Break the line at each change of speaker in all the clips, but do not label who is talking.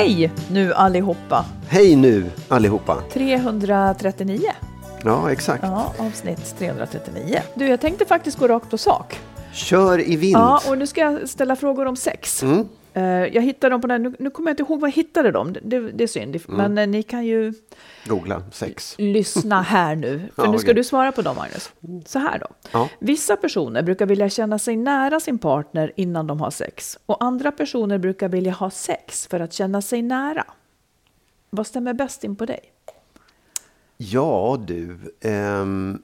Hej nu allihopa!
Hej nu allihopa!
339.
Ja, exakt.
Ja, avsnitt 339. Du, jag tänkte faktiskt gå rakt på sak.
Kör i vind.
Ja, och nu ska jag ställa frågor om sex.
Mm.
Eh, jag hittade dem på den, nu, nu kommer jag inte ihåg var jag hittade dem, det, det, är synd.
Mm.
Men eh, ni kan ju
Googla sex.
lyssna här nu. För
Ja,
nu ska
okej.
du svara på dem, Magnus. Så här då.
Ja.
Vissa personer brukar vilja känna sig nära sin partner innan de har sex. Och andra personer brukar vilja ha sex för att känna sig nära. Vad stämmer bäst in på dig?
Ja, du. ehm,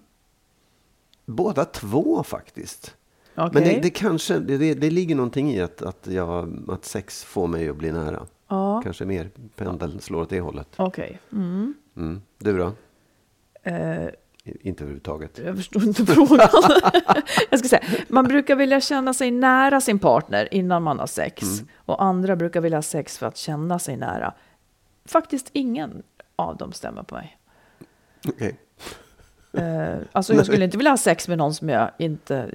båda två faktiskt. Men det, det kanske, det, det, ligger någonting i att, att, jag, att sex får mig att bli nära.
Ja.
Kanske mer pendeln slår åt det hållet.
Okej. Mm.
Mm. Du då? I- Inte överhuvudtaget.
jag förstår inte frågan. jag ska säga, man brukar vilja känna sig nära sin partner innan man har sex.
Mm.
Och andra brukar vilja ha sex för att känna sig nära. Faktiskt ingen av dem stämmer på mig.
Okej.
Eh, alltså jag skulle inte vilja ha sex med någon som jag inte...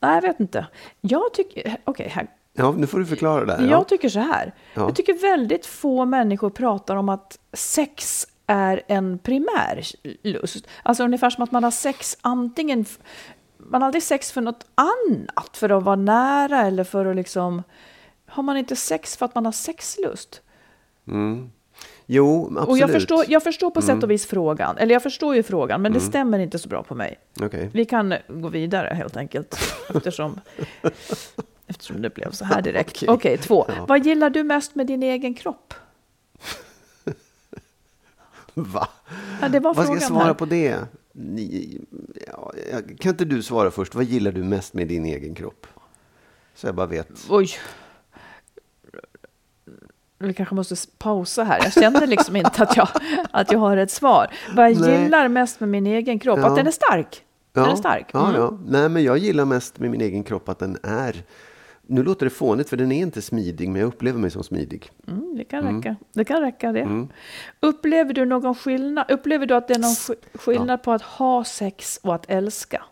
Nej, jag vet inte. Jag tycker... Okej, här.
Ja, nu får du förklara det här. Ja.
Jag tycker så här.
Ja.
Jag tycker väldigt få människor pratar om att sex är en primär lust. Alltså ungefär som att man har sex antingen... Man har aldrig sex för något annat, för att vara nära eller för att liksom... Har man inte sex för att man har sexlust?
Mm. Jo, absolut. Mm.
Och jag förstår, jag förstår på sätt och vis frågan. Eller jag förstår ju frågan, men det stämmer inte så bra på mig.
Okej.
Vi kan gå vidare helt enkelt. Eftersom, eftersom det blev så här direkt. Okej,
Okej.
två.
Ja.
Vad gillar du mest med din egen kropp?
Va?
Ja, det var
Vad ska jag svara
här.
på det? Ni, ja, kan inte du svara först? Vad gillar du mest med din egen kropp? Så jag bara vet.
Oj. Vi kanske måste pausa här. Jag känner liksom inte att jag, att jag har ett svar. Vad jag
Nej.
gillar mest med min egen kropp?
Ja.
Att den är stark. Den är stark.
Ja,
Mm.
ja. Nej, men jag gillar mest med min egen kropp att den är... Nu låter det fånigt, för den är inte smidig, men jag upplever mig som smidig.
Mm, det kan räcka. Det kan räcka det. Upplever du någon skillnad? Upplever du att det är någon sk- skillnad på att ha sex och att älska?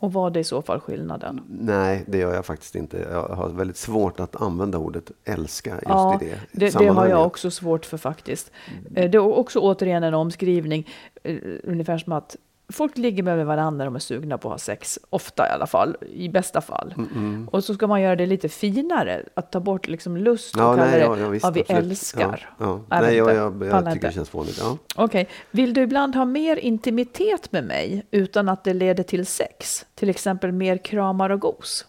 Och vad är i så fall skillnaden?
Nej, det gör jag faktiskt inte. Jag har väldigt svårt att använda ordet älska just
Ja,
i det
det, det har jag också svårt för faktiskt. Eh, Det är också återigen en omskrivning, eh, ungefär som att folk ligger med varandra när de är sugna på att ha sex, ofta i alla fall, i bästa fall.
Mm,
Och så ska man göra det lite finare, att ta bort liksom lust och
Ja,
kalla
nej,
det
ja, ja, visst,
vad vi
absolut.
älskar.
Ja, ja. Nej, jag, jag, jag, tycker det känns fånigt. Ja.
Okej, vill du ibland ha mer intimitet med mig utan att det leder till sex? Till exempel mer kramar och gos?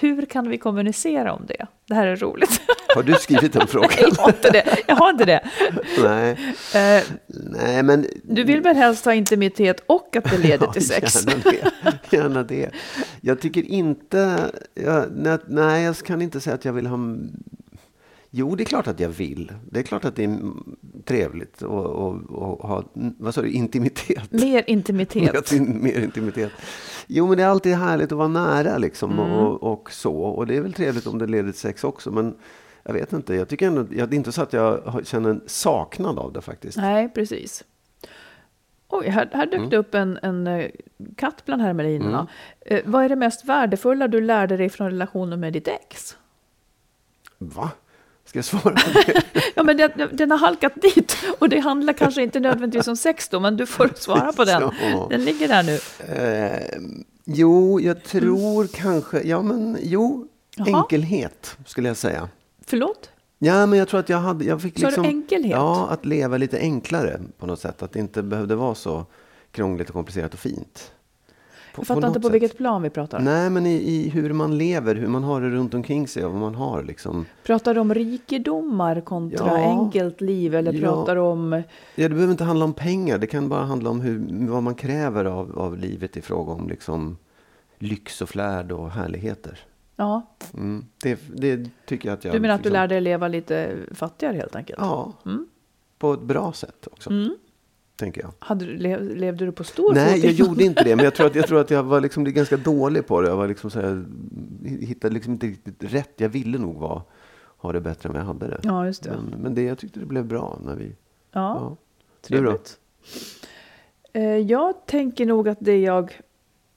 Hur kan vi kommunicera om det? Det här är roligt.
Har du skrivit den frågan?
jag har inte det. Jag har inte det.
nej.
Eh,
nej, men...
Du vill väl helst ha intimitet och att det leder till sex?
Gärna det. Gärna det. Jag tycker inte... Jag, nej, nej, jag kan inte säga att jag vill ha... Jo, det är klart att jag vill. Det är klart att det är mm, trevligt att ha, mm, vad sa du, intimitet.
Mer intimitet.
Mer, mer intimitet. Jo, men det är alltid härligt att vara nära liksom
Mm.
och, och så. Och det är väl trevligt om det leder till sex också. Men jag vet inte, jag tycker ändå, jag, det är inte så att jag känner en saknad av det faktiskt.
Nej, precis. Oj, här, här dök
Mm.
det upp en, en eh, katt bland hermelinerna. Eh, vad är det mest värdefulla du lärde dig från relationen med ditt ex?
Va? Ska jag svara på det?
Ja, men den, den har halkat dit och det handlar kanske inte nödvändigtvis om sex då, men du får svara på den. Den ligger där nu.
Eh, jo, jag tror kanske, ja men jo,
Jaha.
enkelhet skulle jag säga.
Förlåt?
Ja, men jag tror att jag hade, jag fick liksom,
enkelhet?
Ja, att leva lite enklare på något sätt. Att det inte behövde vara så krångligt och komplicerat och fint. På,
Jag fattar
något
inte på
sätt.
vilket plan vi pratar.
Nej, men i, i hur man lever, hur man har det runt omkring sig och vad man har liksom.
Pratar du om rikedomar kontra
Ja.
enkelt liv eller
Ja.
pratar du om...
Ja, det behöver inte handla om pengar. Det kan bara handla om hur, vad man kräver av, av livet i fråga om liksom lyx och flärd och härligheter.
Ja,
Mm. Det, det tycker jag att jag...
du menar att du
liksom-
lärde dig leva lite fattigare helt enkelt?
Ja,
Mm.
på ett bra sätt också,
Mm.
Tänker jag.
Hade du, lev, levde du på stor
Nej, jag gjorde inte det. Men jag tror att jag, tror att jag var liksom ganska dålig på det. Jag var liksom så här, hittade liksom inte riktigt rätt. Jag ville nog vara, ha det bättre än vad jag hade det.
Ja, just det.
Men, men det, jag tyckte det blev bra när vi...
Ja,
Ja.
Trevligt. Eh, Jag tänker nog att det jag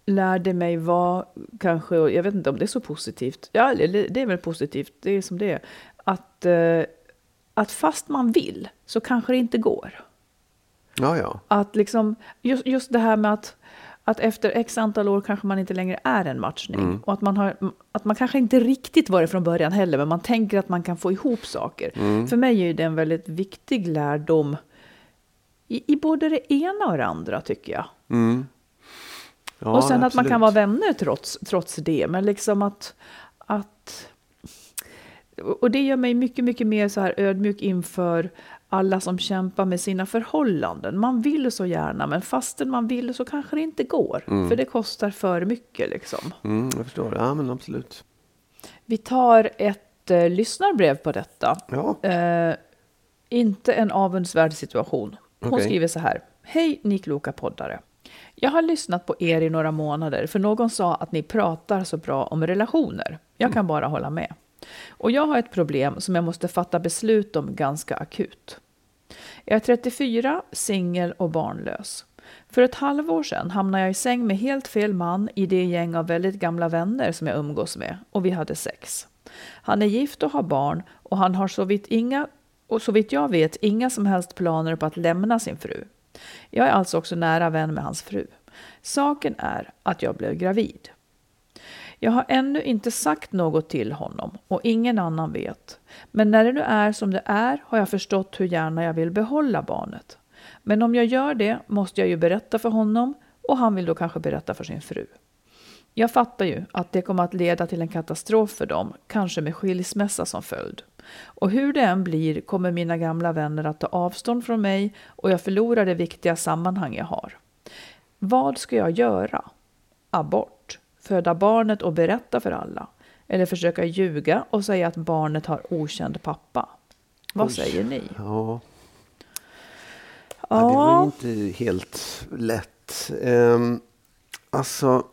lärde mig var kanske, jag vet inte om det är så positivt, ja det är väl positivt, det är som det är, att, eh, att fast man vill så kanske det inte går.
Ja, ja.
Att liksom, just, just det här med att, att efter x antal år kanske man inte längre är en matchning.
Mm.
Och att man, har, att man kanske inte riktigt var det från början heller, men man tänker att man kan få ihop saker.
Mm.
För mig är det en väldigt viktig lärdom i, i både det ena och det andra, tycker jag.
Mm. ja
och sen att man kan
absolut.
vara vänner trots, trots det, men liksom att... att och det gör mig mycket, mycket mer så här ödmjuk inför alla som kämpar med sina förhållanden. Man vill så gärna, men fastän man vill så kanske det inte går. För det kostar för mycket liksom.
Mm, jag förstår. Ja, men absolut.
Vi tar ett eh, lyssnarbrev på detta.
Ja.
Eh, inte en avundsvärd situation. Hon
Okej.
skriver så här. Hej ni kloka poddare. Jag har lyssnat på er i några månader för någon sa att ni pratar så bra om relationer. Jag kan bara hålla med. Och jag har ett problem som jag måste fatta beslut om ganska akut. Jag är 34, singel och barnlös. För ett halvår sedan hamnade jag i säng med helt fel man i det gäng av väldigt gamla vänner som jag umgås med och vi hade sex. Han är gift och har barn och han har så vitt, inga, och jag vet inga som helst planer på att lämna sin fru. Jag är alltså också nära vän med hans fru. Saken är att jag blev gravid. Jag har ännu inte sagt något till honom och ingen annan vet. Men när det nu är som det är har jag förstått hur gärna jag vill behålla barnet. Men om jag gör det måste jag ju berätta för honom och han vill då kanske berätta för sin fru. Jag fattar ju att det kommer att leda till en katastrof för dem, kanske med skilsmässa som följd. Och hur det än blir kommer mina gamla vänner att ta avstånd från mig och jag förlorar det viktiga sammanhang jag har. Vad ska jag göra? Abort? Föda barnet och berätta för alla? Eller försöka ljuga och säga att barnet har okänd pappa? Vad
Oj.
säger ni?
Ja. Ja, det var inte helt lätt. Um, alltså,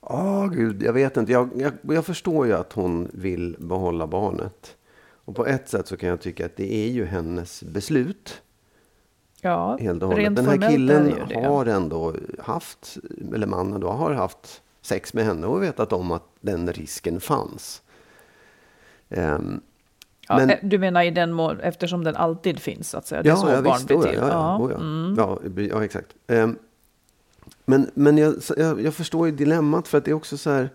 ja gud, jag vet inte. Jag, jag, jag förstår ju att hon vill behålla barnet. Och på ett sätt så kan jag tycka att det är ju hennes beslut.
Ja,
Helt och hållet. Den här killen har ändå haft, eller mannen då, har haft sex med henne och vetat om att den risken fanns. Ehm,
Ja,
men-
eh, Du menar i den mån, eftersom den alltid finns, så att säga. Det är
Ja,
så
ja,
barn
visst.
blir
ja,
till.
ja, ja, oh, ja.
Mm.
Ja, ja, exakt. Ehm, men men jag, jag, jag förstår ju dilemmat för att det är också så här.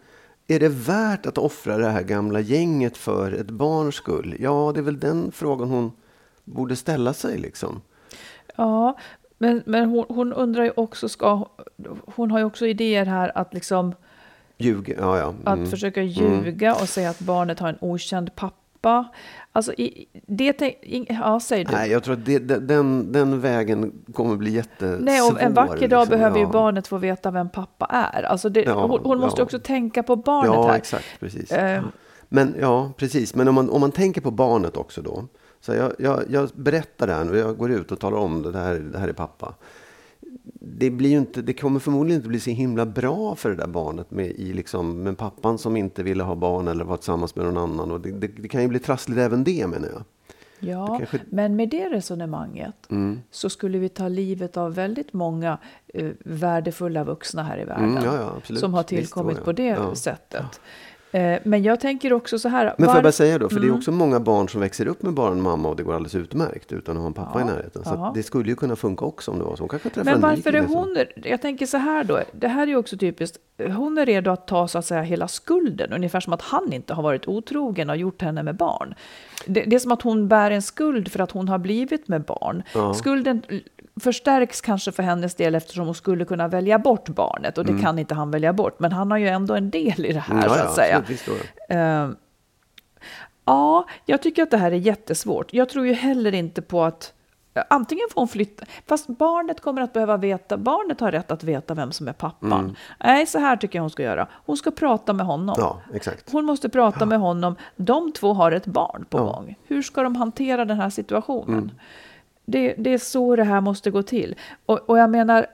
Är det värt att offra det här gamla gänget för ett barns skull? Ja, det är väl den frågan hon borde ställa sig liksom.
Ja, men, men hon, hon undrar ju också, ska, hon har ju också idéer här att liksom
Ljuga, ja, ja.
att
mm.
försöka ljuga och säga att barnet har en okänd pappa. Alltså, i, det, ing- ja, säger du.
Nej, jag tror att det, den, den vägen kommer bli jättesvår.
Nej, och en vacker dag
liksom.
behöver ju
Ja.
barnet få veta vem pappa är. Alltså det,
Ja,
hon, hon måste
ja.
också tänka på barnet
Ja,
här.
exakt. Precis.
Eh,
Men ja, precis. Men om man, om man tänker på barnet också då. Så jag, jag, jag berättar det här nu, jag går ut och talar om det, det här, det här är pappa. Det, blir ju inte, det kommer förmodligen inte bli så himla bra för det där barnet med, i liksom, med pappan som inte ville ha barn eller var tillsammans med någon annan. Och det, det, det kan ju bli trassligt även det menar jag.
Ja, kanske... men med det resonemanget mm. så skulle vi ta livet av väldigt många eh, värdefulla vuxna här i världen.
Mm, ja, ja,
som har tillkommit Visst, på det sättet. Eh, men jag tänker också så här.
Men får jag bara säga då, för mm. det är mm. också många barn som växer upp med bara en mamma och det går alldeles utmärkt utan att ha en pappa ja, i närheten. Så ja. det skulle ju kunna funka också om det var så. Hon kanske träffar
Men varför är hon, jag tänker så här då, det här är ju också typiskt, hon är redo att ta så att säga hela skulden, ungefär som att han inte har varit otrogen och gjort henne med barn. Det, det är som att hon bär en skuld för att hon har blivit med barn. Ja. Skulden förstärks kanske för hennes del eftersom hon skulle kunna välja bort barnet och det mm. kan inte han välja bort. Men han har ju ändå en del i det här mm, så att säga. Uh, ja, jag tycker att det här är jättesvårt. Jag tror ju heller inte på att Antingen får hon flytta, fast barnet kommer att behöva veta, barnet har rätt att veta vem som är pappan. Mm. Nej, så här tycker jag hon ska göra. Hon ska prata med honom.
Ja, exakt.
Hon måste prata ja. med honom. De två har ett barn på ja. gång. Hur ska de hantera den här situationen? Mm. Det, det är så det här måste gå till. Och, och jag menar,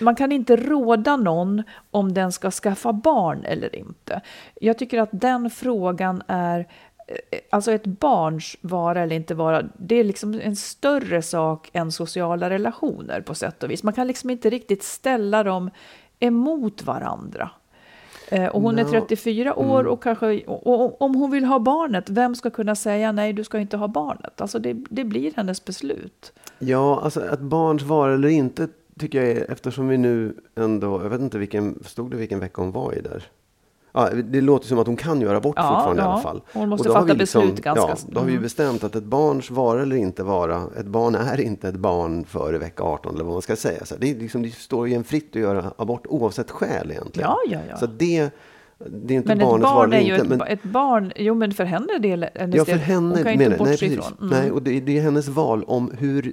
man kan inte råda någon om den ska skaffa barn eller inte. Jag tycker att den frågan är eh, Alltså ett barns vara eller inte vara, det är liksom en större sak än sociala relationer på sätt och vis. Man kan liksom inte riktigt ställa dem emot varandra. Eh, och hon no. är 34 år mm. och kanske, och, och, om hon vill ha barnet, vem ska kunna säga nej, du ska inte ha barnet? Alltså det, det blir hennes beslut.
Ja, alltså att barns vara eller inte tycker jag är, eftersom vi nu ändå, jag vet inte vilken, stod det vilken vecka hon var i där? Ja, det låter som att hon kan göra abort ja, fortfarande ja. i alla fall.
Hon måste fatta liksom, beslut ganska...
Ja, då har vi ju bestämt att ett barns vara eller inte vara, ett barn är inte ett barn före vecka 18 eller vad man ska säga. Så det, är liksom, det står ju en fritt att göra abort oavsett skäl egentligen.
Ja, ja, ja.
Så det, det är inte
men
barnets
barn ju
inte,
ett, men, ett barn, jo men för henne är det hennes
Ja, för henne,
hon kan ju inte bortse ifrån.
Mm. Nej, och det, det är hennes val om hur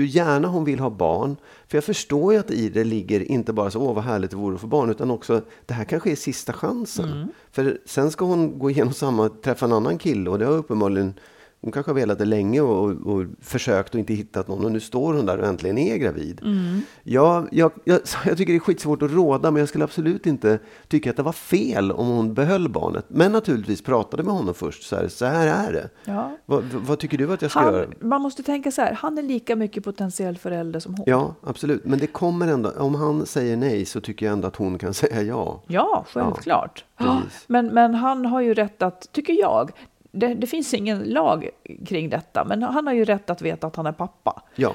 hur gärna hon vill ha barn. För jag förstår ju att i det ligger inte bara så, åh vad härligt det vore att få barn, utan också, det här kanske är sista chansen. Mm. För sen ska hon gå igenom samma, träffa en annan kille och det har uppenbarligen hon kanske har velat det länge och, och, försökt och inte hittat någon och nu står hon där och äntligen är gravid. Mm. Jag, jag, jag, jag, tycker det är skitsvårt att råda men jag skulle absolut inte tycka att det var fel om hon behöll barnet. Men naturligtvis pratade med honom först, så här, så här är det. Ja. Vad, vad tycker du att jag ska
han,
göra?
Man måste tänka så här, han är lika mycket potentiell förälder som hon.
Ja, absolut. Men det kommer ändå, om han säger nej så tycker jag ändå att hon kan säga ja.
Ja, självklart. Ja, men, men han har ju rätt att, tycker jag, det, det, finns ingen lag kring detta, men han har ju rätt att veta att han är pappa.
Ja.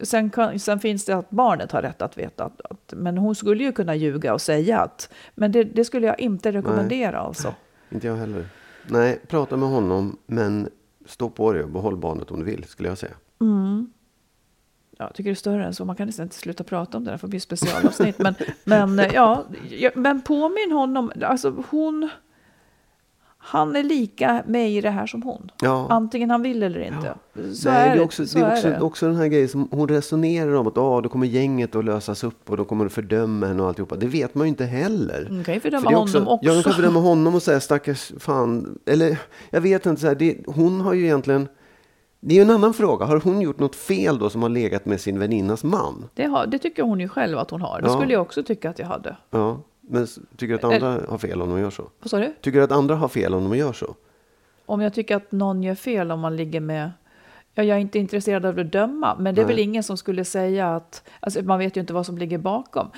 Sen, kan, sen finns det att barnet har rätt att veta att, att men hon skulle ju kunna ljuga och säga att, men det, det skulle jag inte rekommendera Nej. alltså.
Inte jag heller. Nej, prata med honom, men stå på dig och behåll barnet om du vill, skulle jag säga.
Mm. Jag tycker det är större än så. Man kan nästan inte sluta prata om det. Det får bli specialavsnitt. men, men, ja, men påminn honom. Alltså hon han är lika med i det här som hon. Ja. Antingen han vill eller inte. Ja. Så Nej, är det. Är också,
det är också, det. också den här grejen som hon resonerar om att oh, då kommer gänget att lösas upp och då kommer det fördöma henne och alltihopa. Det vet man ju inte heller.
Hon kan ju fördöma För honom också.
Ja, hon kan fördöma honom och säga stackars fan. Eller jag vet inte, så här, det, hon har ju egentligen det är en annan fråga. Har hon gjort något fel då som har legat med sin väninnas man?
Det, har, det tycker hon ju själv att hon har. Det ja. skulle jag också tycka att jag hade.
Ja. Men tycker du att andra har fel om de gör så?
Vad sa du?
Tycker du att andra har fel om de gör så?
Om jag tycker att någon gör fel om man ligger med Ja, jag är inte intresserad av att döma, men det är Nej. väl ingen som skulle säga att... Alltså, man vet ju inte vad som ligger bakom.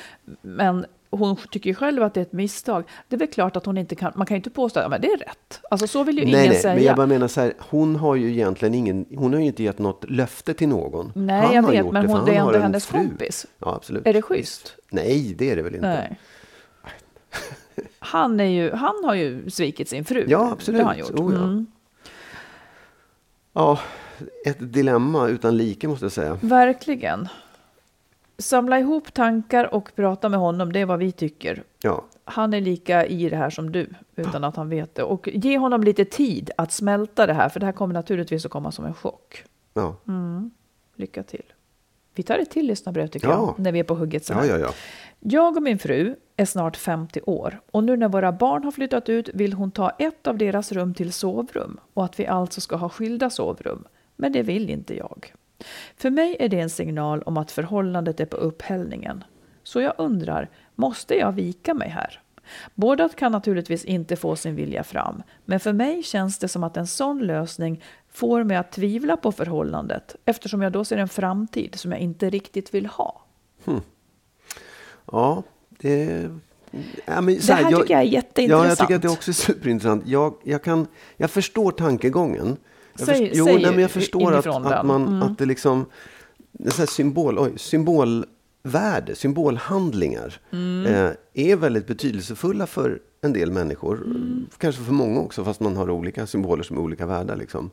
Men hon tycker ju själv att det är ett misstag. Det är väl klart att hon inte kan... Man kan ju inte påstå att det är rätt. Alltså så vill ju
nej,
ingen
nej,
säga.
Men jag bara menar så här, hon har ju egentligen ingen... Hon har ju inte gett något löfte till någon.
Nej,
han
jag vet, men hon, det är ändå hennes fru. kompis.
Ja, absolut.
Är det schysst?
Nej, det är det väl inte.
Nej han, är ju, han har ju svikit sin fru.
Ja, absolut. Det har han gjort. Oh, ja. Mm. ja, ett dilemma utan like måste jag säga.
Verkligen. Samla ihop tankar och prata med honom, det är vad vi tycker.
Ja.
Han är lika i det här som du, utan att han vet det. Och ge honom lite tid att smälta det här, för det här kommer naturligtvis att komma som en chock.
Ja.
Mm. Lycka till. Vi tar ett till lyssnarbrev tycker ja. jag, när vi är på hugget så.
Ja, ja, ja.
Jag och min fru är snart 50 år och nu när våra barn har flyttat ut vill hon ta ett av deras rum till sovrum och att vi alltså ska ha skilda sovrum. Men det vill inte jag. För mig är det en signal om att förhållandet är på upphällningen. Så jag undrar, måste jag vika mig här? Båda kan naturligtvis inte få sin vilja fram, men för mig känns det som att en sån lösning får mig att tvivla på förhållandet eftersom jag då ser en framtid som jag inte riktigt vill ha.
Hmm. Ja, det... Ja, men,
det här, jag, tycker jag är jätteintressant.
Ja, jag tycker att det också är superintressant. Jag, jag, kan, jag förstår tankegången. Jag
säg,
först, jo,
säg
nej, men jag förstår att, att, man, mm. att det liksom... En symbol, oj, symbolvärde, symbolhandlingar mm. eh, är väldigt betydelsefulla för en del människor. Mm. Kanske för många också, fast man har olika symboler som är olika värda. Liksom.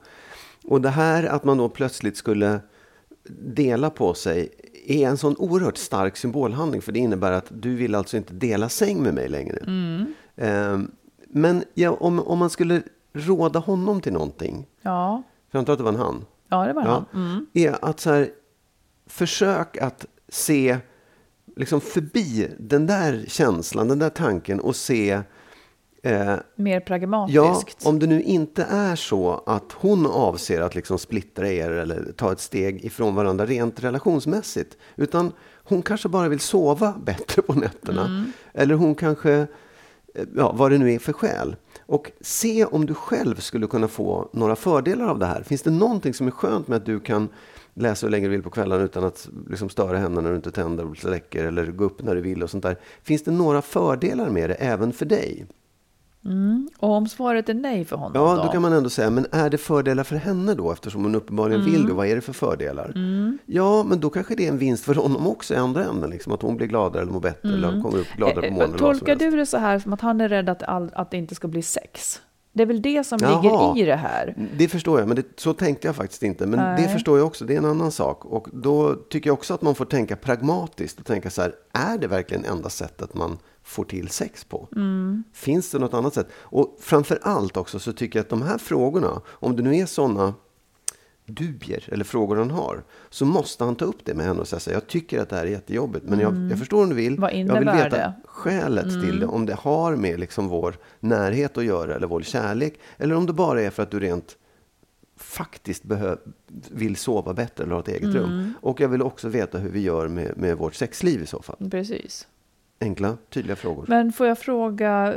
Och det här att man då plötsligt skulle dela på sig är en sån oerhört stark symbolhandling. För det innebär att du vill alltså inte dela säng med mig längre.
Mm.
Eh, men ja, om, om man skulle råda honom till någonting.
Ja.
För jag antar att det var en han.
Ja, det var ja, han.
Mm. Är att så här, försök att se liksom förbi den där känslan, den där tanken och se
Eh, Mer pragmatiskt.
Ja, om det nu inte är så att hon avser att liksom splittra er eller ta ett steg ifrån varandra rent relationsmässigt. Utan hon kanske bara vill sova bättre på nätterna. Mm. Eller hon kanske, eh, ja, vad det nu är för skäl. Och se om du själv skulle kunna få några fördelar av det här. Finns det någonting som är skönt med att du kan läsa hur länge du vill på kvällarna utan att liksom störa henne när du inte tänder och släcker eller gå upp när du vill och sånt där. Finns det några fördelar med det även för dig?
Mm. Och om svaret är nej för honom?
Ja,
då?
då kan man ändå säga, men är det fördelar för henne då? Eftersom hon uppenbarligen mm. vill det, vad är det för fördelar?
Mm.
Ja, men då kanske det är en vinst för honom också i andra änden. Liksom, att hon blir gladare eller mår bättre eller mm. kommer upp gladare på eh, morgonen.
Tolkar du det så här som att han är rädd att, all, att det inte ska bli sex? Det är väl det som Jaha, ligger i det här?
Det förstår jag, men det, så tänkte jag faktiskt inte. Men Nej. det förstår jag också, det är en annan sak. Och då tycker jag också att man får tänka pragmatiskt och tänka så här, är det verkligen enda sättet man får till sex på?
Mm.
Finns det något annat sätt? Och framför allt också så tycker jag att de här frågorna, om det nu är sådana dubier eller frågor han har, så måste han ta upp det med henne och säga jag tycker att det här är jättejobbigt, men jag, mm. jag förstår om du vill.
Vad
jag vill veta
det?
skälet mm. till det, om det har med liksom vår närhet att göra eller vår kärlek, eller om det bara är för att du rent faktiskt vill sova bättre eller ha ett eget mm. rum. Och jag vill också veta hur vi gör med, med vårt sexliv i så fall.
Precis.
Enkla, tydliga frågor.
Men får jag fråga,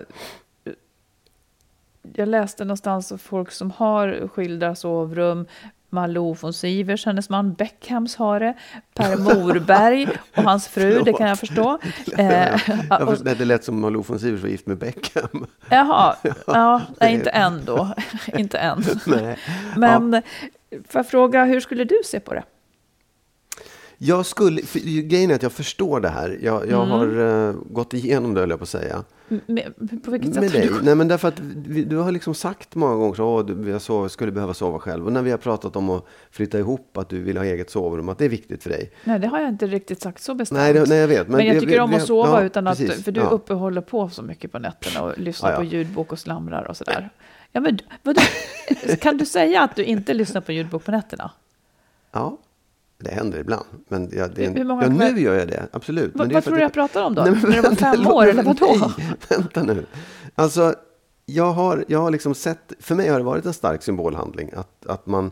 jag läste någonstans om folk som har skilda sovrum, Malou von Sivers, hennes man Beckhams har det, Per Morberg och hans fru, det kan jag förstå.
Eh, jag förstår, det lät som Malou von Sivers var gift med Beckham.
Jaha, ja, nej, inte än då. inte än.
Nej.
Men ja. får jag fråga, hur skulle du se på det?
Jag skulle, grejen är att jag förstår det här. Jag, jag mm. har uh, gått igenom det, höll jag på att säga.
Med, på vilket sätt?
Med dig? Nej, men därför att vi, du har liksom sagt många gånger att jag sov, skulle behöva sova själv. Och när vi har pratat om att flytta ihop, att du vill ha eget sovrum, att det är viktigt för dig.
Nej, det har jag inte riktigt sagt så bestämt.
Nej, det, nej jag vet.
Men, men jag tycker vi, om att sova ja, utan att, precis, för du ja. uppehåller på så mycket på nätterna och lyssnar ja, på ljudbok och slamrar och sådär. Ja, men vadå? kan du säga att du inte lyssnar på ljudbok på nätterna?
Ja. Det händer ibland. Men ja, det många ja, nu gör jag det, absolut.
Va, vad tror du jag pratar om då? Nej, men, När du var fem år, eller vadå?
Nej, vänta nu. Alltså, jag har, jag har liksom sett, för mig har det varit en stark symbolhandling. Att, att man,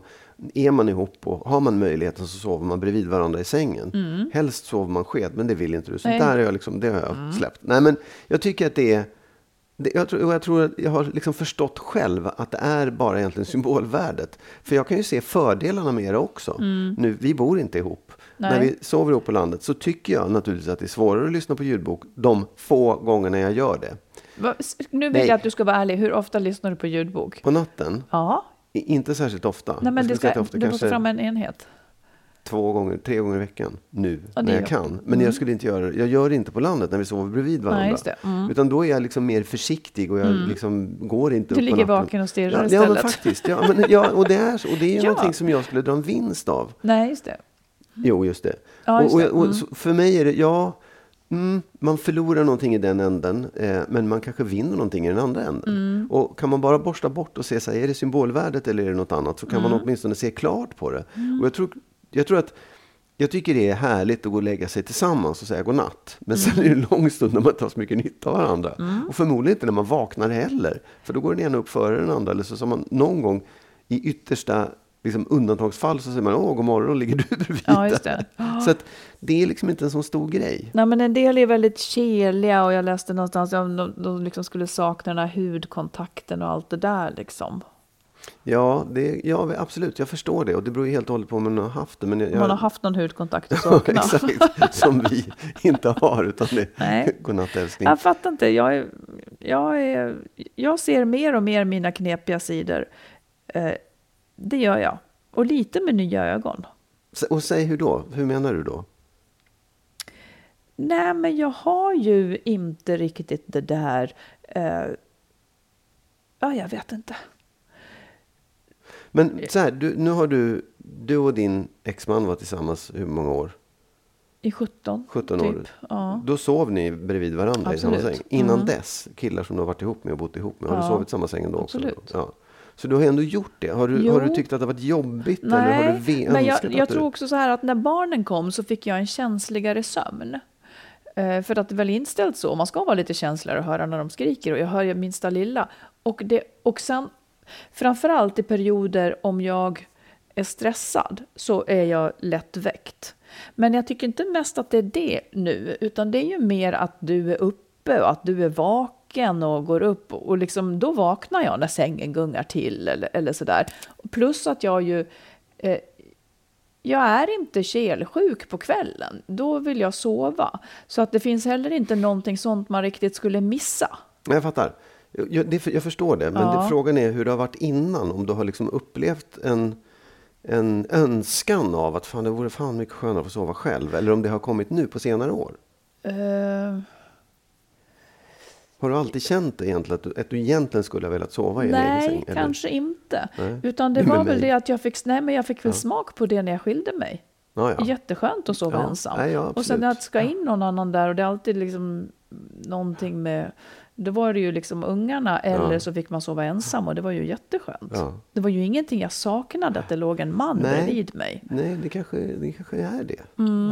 är man ihop och har man möjligheten så sover man bredvid varandra i sängen.
Mm.
Helst sover man sked, men det vill inte du. Så där har jag, liksom, det har jag mm. släppt. Nej, men jag tycker att det är det, jag, tror, jag tror att jag har liksom förstått själv att det är bara egentligen symbolvärdet. För jag kan ju se fördelarna med det också.
Mm.
Nu, vi bor inte ihop. Nej. När vi sover ihop på landet så tycker jag naturligtvis att det är svårare att lyssna på ljudbok de få gångerna jag gör det.
Va, nu vill Nej. jag att du ska vara ärlig. Hur ofta lyssnar du på ljudbok?
På natten?
Ja.
Inte särskilt ofta.
Nej, men det ska, ofta, du måste fram en enhet
två gånger, tre gånger i veckan nu när jag kan. Men mm. jag skulle inte göra Jag gör det inte på landet när vi sover bredvid varandra.
Nej, mm.
Utan då är jag liksom mer försiktig och jag mm. liksom går inte
du
upp
ligger vaken och stirrar
ja,
istället.
Ja, men faktiskt. Ja, men, ja, och det är, och det är ja. någonting som jag skulle dra en vinst av.
Nej, just det.
Jo, just det.
Ja, just.
Och, och, och mm. för mig är det, ja, Mm, man förlorar någonting i den änden, eh, men man kanske vinner någonting i den andra änden.
Mm.
Och kan man bara borsta bort och se, så här, är det symbolvärdet eller är det något annat? Så kan mm. man åtminstone se klart på det.
Mm.
Och jag tror, jag tror att jag tycker det är härligt att gå och lägga sig tillsammans och säga godnatt. Men sen är det en lång stund när man tar så mycket nytta av varandra. Och förmodligen inte när man vaknar heller. För då går den ena upp före den andra. Eller så som man någon gång i yttersta liksom, undantagsfall så säger man åh, god morgon, ligger du bredvid?
Ja, just det.
Så att det är liksom inte en sån stor grej.
Nej, men en del är väldigt keliga och jag läste någonstans att de, de liksom skulle sakna den här hudkontakten och allt det där liksom.
Ja, det, ja, absolut, jag förstår det. Och det beror ju helt och hållet på om man har haft det. Men jag,
Man har haft någon hudkontakt
Ja,
sakna.
exakt, som vi inte har. Utan det är godnatt älskling.
Jag fattar inte. Jag, är, jag, är, jag ser mer och mer mina knepiga sidor. Eh, det gör jag. Och lite med nya ögon.
Och säg hur då? Hur menar du då?
Nej, men jag har ju inte riktigt det där... Eh, ja, jag vet inte.
Men så här, du, nu har du, du och din exman varit tillsammans hur många år?
I 17,
17
typ.
år.
Ja.
Då sov ni bredvid varandra i samma
Absolut.
säng. Innan
Mm.
dess, killar som du har varit ihop med och bott ihop med, har du
Ja.
sovit i samma säng ändå också?
Absolut.
Ja. Så du har ändå gjort det. Har du,
Jo.
har du tyckt att det har varit jobbigt? eller har du
Nej, men jag, jag
du...
tror också så här att när barnen kom så fick jag en känsligare sömn. Eh, för att det är väl inställt så, man ska vara lite känsligare och höra när de skriker och jag hör ju minsta lilla. Och, det, och sen, framförallt i perioder om jag är stressad så är jag lätt väckt. Men jag tycker inte mest att det är det nu, utan det är ju mer att du är uppe och att du är vaken och går upp och liksom, då vaknar jag när sängen gungar till eller, eller sådär. Plus att jag ju eh, jag är inte kelsjuk på kvällen. Då vill jag sova. Så att det finns heller inte någonting sånt man riktigt skulle missa.
Jag fattar. Jag, det, jag förstår det. Men
Ja.
det, frågan är hur det har varit innan. Om du har liksom upplevt en, en önskan av att fan, det vore fan mycket skönare att få sova själv. Eller om det har kommit nu på senare år.
Eh,
Har du alltid känt det egentligen, att du, att du egentligen skulle ha velat sova i en egen säng?
nej, kanske inte.
Nej.
Utan det var väl det att jag fick, nej, men jag fick väl smak på det när jag skilde mig.
Ja, ja.
Jätteskönt att sova
Ja,
ensam.
nej, ja,
och sen att ska in någon annan där och det är alltid liksom någonting med då var det ju liksom ungarna eller
Ja.
så fick man sova ensam och det var ju jätteskönt.
Ja.
Det var ju ingenting jag saknade att det låg en man
Nej.
bredvid mig.
Nej, det kanske, det kanske är det.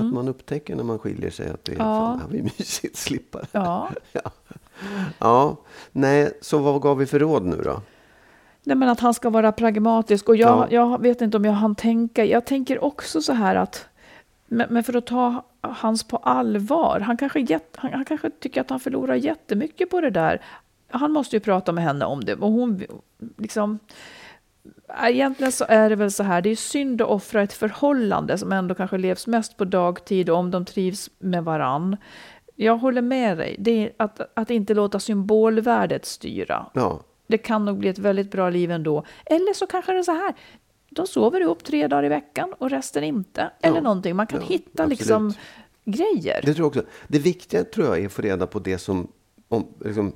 Att man upptäcker när man skiljer sig att det är
Mm. Ja.
fan, det mysigt slippa.
Ja.
Ja. ja, nej, så vad gav vi för råd nu då?
Nej, men att han ska vara pragmatisk. Och jag,
Ja.
jag vet inte om jag hann tänka. Jag tänker också så här att, men, för att ta hans på allvar. Han kanske, jätt, han, han kanske tycker att han förlorar jättemycket på det där. Han måste ju prata med henne om det. Och hon liksom... Egentligen så är det väl så här, det är synd att offra ett förhållande som ändå kanske levs mest på dagtid och om de trivs med varann. Jag håller med dig, det är att, att inte låta symbolvärdet styra.
Ja,
Det kan nog bli ett väldigt bra liv ändå. Eller så kanske det är så här. De sover ihop tre dagar i veckan och resten inte. Eller
Ja,
någonting. Man kan
ja,
hitta
absolut.
liksom grejer.
det tror jag också. Det viktiga tror jag är att få reda på det som, om, liksom,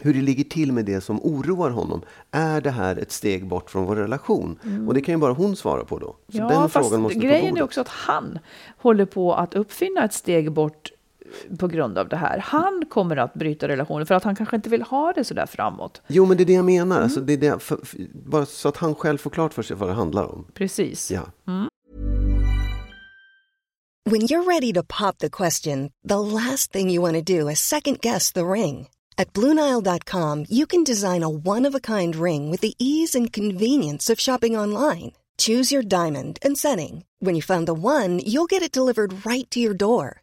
hur det ligger till med det som oroar honom. Är det här ett steg bort från vår relation? Och det kan ju bara hon svara på då. Så
ja,
den
fast
frågan måste
grejen är också att han håller på att uppfinna ett steg bort på grund av det här. Han kommer att bryta relationen för att han kanske inte vill ha det så där framåt.
Jo, men det är det jag menar.
Mm.
Alltså, det är det, för, för, bara så att han själv får klart för sig vad det handlar om.
Precis.
Ja.
When you're ready to pop the question, the last thing you want to do is second guess the ring. At Bluenile.com, you can design a one of a kind ring with the ease and convenience of shopping online. Choose your diamond and setting. When you find the one, you'll get it delivered right to your door.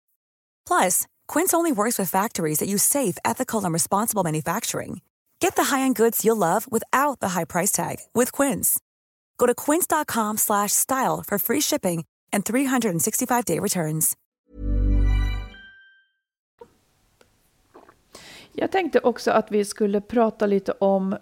Plus, Quince only works with factories that use safe, ethical, and responsible manufacturing. Get the high-end goods you'll love without the high price tag with Quince. Go to quince.com/style for free shipping and 365-day returns.
Jag tänkte också att vi skulle prata lite om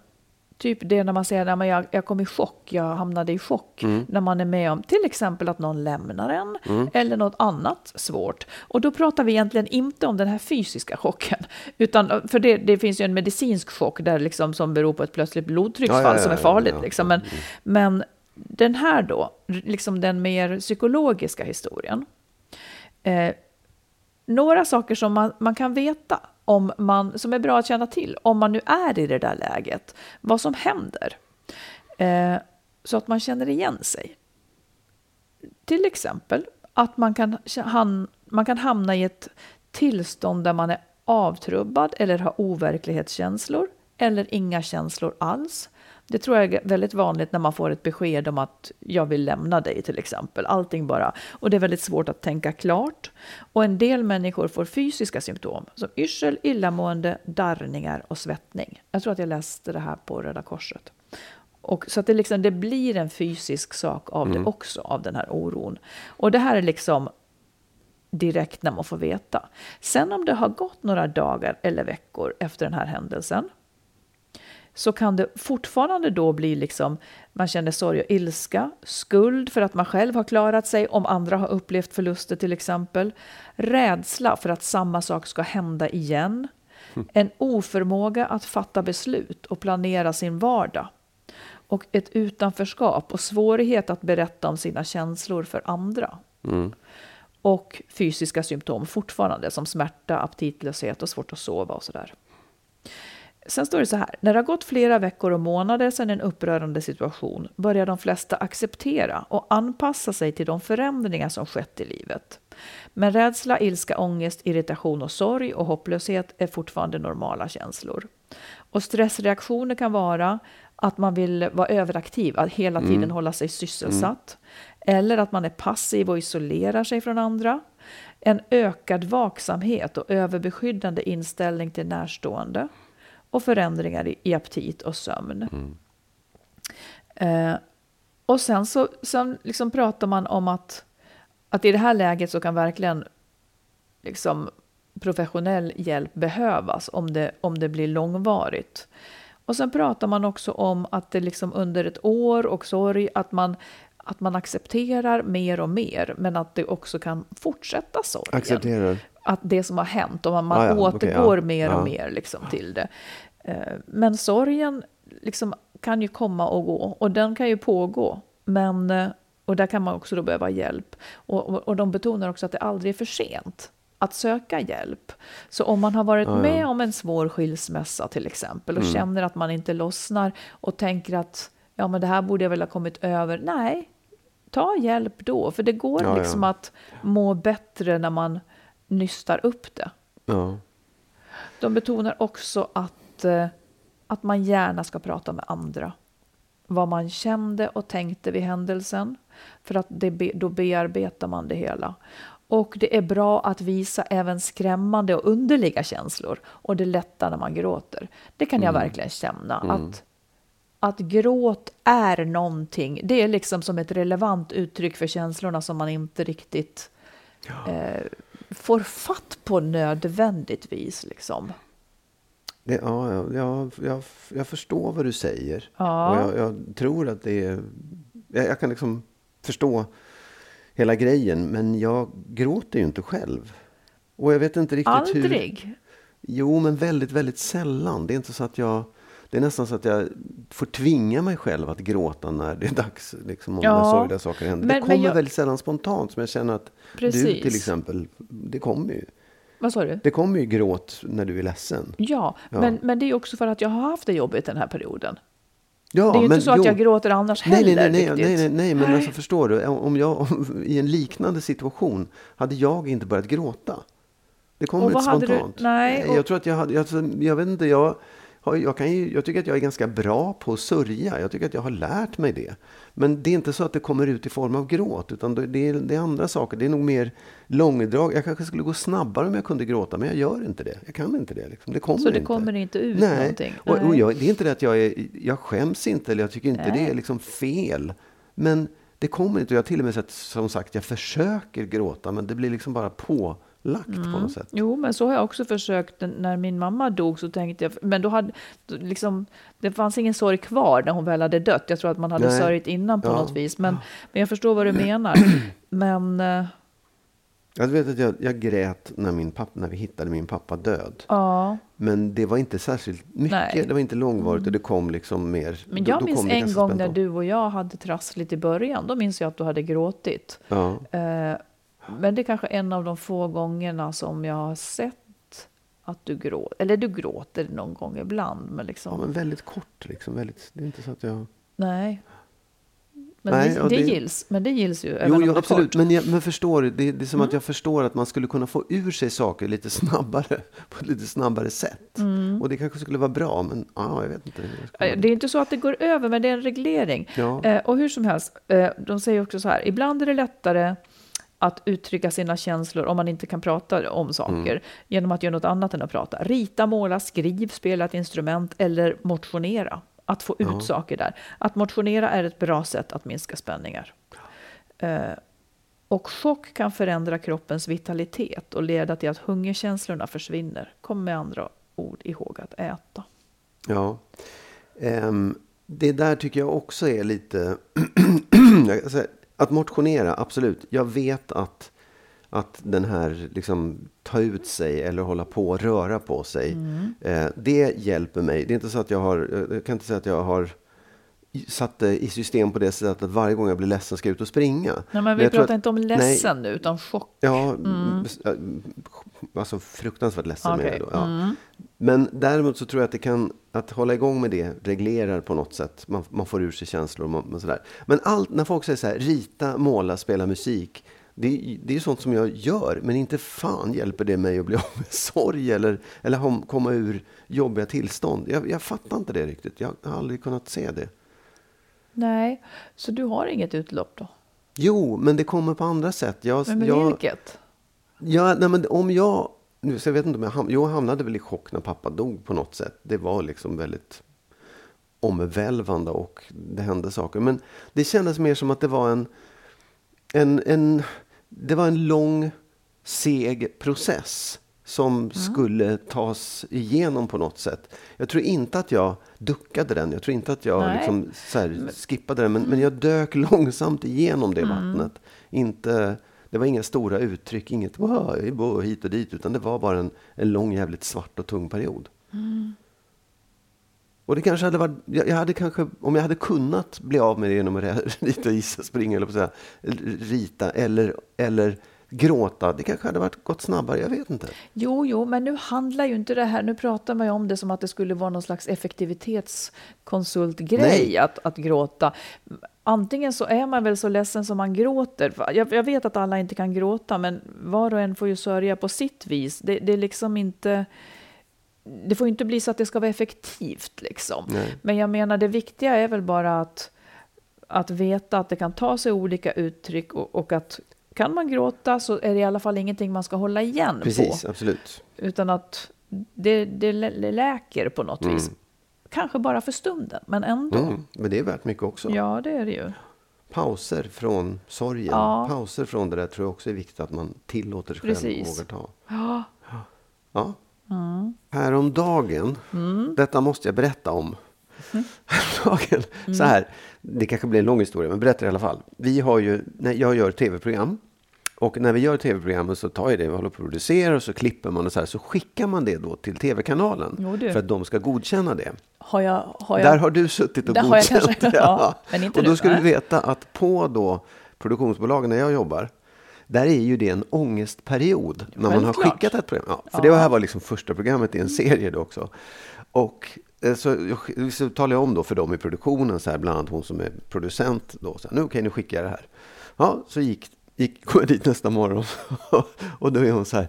typ det när man säger att jag, jag kom i chock, jag hamnade i chock.
Mm.
När man är med om till exempel att någon lämnar en eller något annat svårt. Och då pratar vi egentligen inte om den här fysiska chocken. Utan, för det, det finns ju en medicinsk chock där liksom, som beror på ett plötsligt blodtrycksfall
Ja, ja, ja,
som är farligt. Liksom. Men, men den här då, liksom den mer psykologiska historien. Eh, några saker som man, man kan veta om man, som är bra att känna till om man nu är i det där läget. Vad som händer. Eh, så att man känner igen sig. Till exempel att man kan, han, man kan hamna i ett tillstånd där man är avtrubbad eller har overklighetskänslor eller inga känslor alls. Det tror jag är väldigt vanligt när man får ett besked om att jag vill lämna dig till exempel. Allting bara. Och det är väldigt svårt att tänka klart. Och en del människor får fysiska symptom som yrsel, illamående, darrningar och svettning. Jag tror att jag läste det här på Röda Korset. Och så att det, liksom, det blir en fysisk sak av det också, av den här oron. Och det här är liksom direkt när man får veta. Sen om det har gått några dagar eller veckor efter den här händelsen så kan det fortfarande då bli liksom, man känner sorg och ilska, skuld för att man själv har klarat sig om andra har upplevt förluster till exempel, rädsla för att samma sak ska hända igen, en oförmåga att fatta beslut och planera sin vardag och ett utanförskap och svårighet att berätta om sina känslor för andra. Och fysiska symptom fortfarande som smärta, aptitlöshet och svårt att sova och sådär. Sen står det så här, när det har gått flera veckor och månader sedan en upprörande situation börjar de flesta acceptera och anpassa sig till de förändringar som skett i livet. Men rädsla, ilska, ångest, irritation och sorg och hopplöshet är fortfarande normala känslor. Och stressreaktioner kan vara att man vill vara överaktiv, att hela tiden hålla sig sysselsatt. Eller att man är passiv och isolerar sig från andra. En ökad vaksamhet och överbeskyddande inställning till närstående och förändringar i, i aptit och sömn. Eh, och sen så sen liksom pratar man om att, att i det här läget så kan verkligen liksom professionell hjälp behövas om det, om det blir långvarigt. Och sen pratar man också om att det liksom under ett år och sorg, att man, att man accepterar mer och mer, men att det också kan fortsätta sorgen
Accepterar.
Att det som har hänt och man, man
Ah, ja,
återgår
ja.
mer och
Ja.
mer liksom till det. Eh, Men sorgen liksom kan ju komma och gå och den kan ju pågå. Men, eh, och där kan man också då behöva hjälp. Och, och, och de betonar också att det aldrig är för sent att söka hjälp. Så om man har varit
Ja, ja.
med om en svår skilsmässa till exempel och
Mm.
känner att man inte lossnar och tänker att ja men det här borde jag väl ha kommit över. Nej, ta hjälp då. För det går
Ja, ja.
liksom att må bättre när man nystar upp det.
Ja.
De betonar också att, eh, att man gärna ska prata med andra. Vad man kände och tänkte vid händelsen. För att det, då bearbetar man det hela. Och det är bra att visa även skrämmande och underliga känslor. Och det lättar när man gråter. Det kan jag verkligen känna. Att, att gråt är någonting. Det är liksom som ett relevant uttryck för känslorna som man inte riktigt eh, får fatt på nödvändigtvis. Liksom.
Det, ja, ja, jag, jag, jag förstår vad du säger.
Ja.
Och jag, jag tror att det är... Jag, jag kan liksom förstå hela grejen, men jag gråter ju inte själv. Och jag vet inte riktigt hur...
Aldrig?
Jo, men väldigt, väldigt sällan. Det är inte så att jag... Det är nästan så att jag får tvinga mig själv att gråta när det är dags. Liksom, om
Ja.
när sorgliga saker händer.
Men-
det kommer
jag-
väldigt sällan spontant. Som jag känner att du
Precis.
till exempel, det kommer ju.
Vad sa du?
Det kommer ju gråt när du är ledsen.
Ja,
Ja.
Men, men det är också för att jag har haft det jobbigt den här perioden.
Ja,
det är ju inte så att
jo.
jag gråter annars
Nej,
heller.
nej, nej, nej,
riktigt.
nej, nej, nej, men alltså förstår du, om jag om, i en liknande situation hade jag inte börjat gråta. Det kommer inte
hade du-
spontant.
nej, och-
Jag tror att jag hade, jag, jag vet inte, jag, jag, kan ju, jag tycker att jag är ganska bra på att sörja. Jag tycker att jag har lärt mig det. Men det är inte så att det kommer ut i form av gråt, utan det är, det är andra saker. Det är nog mer långdrag. Jag kanske skulle gå snabbare om jag kunde gråta, men jag gör inte det. Jag kan inte det. Liksom. det kommer
så det
inte.
kommer inte ut
Nej.
någonting?
Och, och jag, det är inte det att jag är, jag skäms inte, eller jag tycker inte Nej. det är liksom fel. Men det kommer inte. Jag har till och med sett, som sagt, jag försöker gråta, men det blir liksom bara på lagt mm. på något sätt.
Jo, men så har jag också försökt. När min mamma dog så tänkte jag, men då hade liksom, det fanns ingen sorg kvar när hon väl hade dött. Jag tror att man hade Nej. sörjt innan på ja. något vis. Men, men jag förstår vad du menar. Men... Eh,
jag vet att jag, jag grät när, min pappa, när vi hittade min pappa död.
Ja.
Men det var inte särskilt mycket. Nej. Det var inte långvarigt och det kom liksom mer.
Men jag då, då minns en gång när du och jag hade trassligt i början. Då minns jag att du hade gråtit.
Ja.
Eh, men det är kanske en av de få gångerna som jag har sett att du gråter. Eller du gråter någon gång ibland. Men, liksom...
Ja, men väldigt kort. Liksom. Väldigt, det är inte så att jag...
Nej. Men Nej, det, det, det, gills, men det gills ju.
Jo, jo absolut. Men, jag, men förstår det, det är som mm. att jag förstår att man skulle kunna få ur sig saker lite snabbare. På ett lite snabbare sätt. Mm. Och det kanske skulle vara bra, men ja, jag vet inte.
Det är inte så att det går över, men det är en reglering.
Ja.
Eh, och hur som helst, eh, de säger också så här, ibland är det lättare att uttrycka sina känslor om man inte kan prata om saker mm. genom att göra något annat än att prata. Rita, måla, skriv, spela ett instrument eller motionera. Att få ut ja. saker där. Att motionera är ett bra sätt att minska spänningar. Eh, och chock kan förändra kroppens vitalitet och leda till att hungerkänslorna försvinner. Kom med andra ord ihåg att äta.
Ja. Um, det där tycker jag också är lite... Att motionera, absolut. Jag vet att, att den här liksom, ta ut sig eller hålla på, röra på sig. Mm. Eh, det hjälper mig. Det är inte så att jag har, jag kan inte säga att jag har satt det i system på det sättet att varje gång jag blir ledsen ska jag ut och springa.
Nej, men vi men pratar att, inte om ledsen nej, nu, utan chock.
Ja, mm. alltså fruktansvärt ledsen okay. med då. Ja. Mm. Men däremot så tror jag att det kan, att hålla igång med det reglerar på något sätt. Man, man får ur sig känslor och man, sådär. Men allt, när folk säger så här, rita, måla, spela musik. Det, det är sånt som jag gör, men inte fan hjälper det mig att bli av med sorg eller, eller komma ur jobbiga tillstånd. Jag, jag fattar inte det riktigt. Jag har aldrig kunnat se det.
Nej, så du har inget utlopp då?
Jo, men det kommer på andra sätt. Jag,
men,
jag,
vilket?
Ja, nej, men om jag... Nu, så jag vet inte om jag, ham jag hamnade väl i chock när pappa dog på något sätt. Det var liksom väldigt omvälvande och det hände saker. Men det kändes mer som att det var en, en, en, det var en lång, seg process som mm. skulle tas igenom på något sätt. Jag tror inte att jag duckade den. Jag tror inte att jag liksom, här, skippade den. Men, men jag dök långsamt igenom det mm. vattnet. Inte, det var inga stora uttryck, inget wow, hit och dit. Utan det var bara en, en lång jävligt svart och tung period.
Mm.
Och det kanske hade varit, jag hade kanske, om jag hade kunnat bli av med det genom att rita, gissa, springa eller på säga, rita eller, eller gråta. Det kanske hade varit gått snabbare, jag vet inte.
Jo, jo, men nu handlar ju inte det här, nu pratar man ju om det som att det skulle vara någon slags effektivitetskonsultgrej att, att gråta. Antingen så är man väl så ledsen som man gråter. Jag, jag, vet att alla inte kan gråta, men var och en får ju sörja på sitt vis. Det, det är liksom inte det får inte bli så att det ska vara effektivt. Liksom. Men jag menar, det viktiga är väl bara att, att veta att det kan ta sig olika uttryck och, och att kan man gråta så är det i alla fall ingenting man ska hålla igen
Precis, på. Precis, absolut.
Utan att det, det läker på något mm. vis. Kanske bara för stunden, men ändå. Mm,
men det är värt mycket också.
Ja, det är det ju.
Pauser från sorgen, ja. pauser från det där tror jag också är viktigt att man tillåter sig själv och vågar ta.
Ja.
ja.
Mm.
Häromdagen, mm. detta måste jag berätta om.
Mm.
Häromdagen, så här, det kanske blir en lång historia, men berättar i alla fall. Vi har ju, när jag gör tv-program, och när vi gör tv-programmet så tar jag det, vi håller på att producera och så klipper man och så här, så skickar man det då till tv-kanalen för att de ska godkänna det.
Har jag, har jag,
Där har du suttit och godkänt det.
Ja, inte
och då ska du veta att på då produktionsbolagen när jag jobbar, där är ju det en ångestperiod när man har skickat ett program. Ja, för ja. det här var liksom första programmet i en serie då också. Och så, så talar jag om då för dem i produktionen, så här, bland annat hon som är producent. Då, så här, nu, okej, nu skickar jag det här. Ja, så gick, gick, kom jag dit nästa morgon och då är hon så här.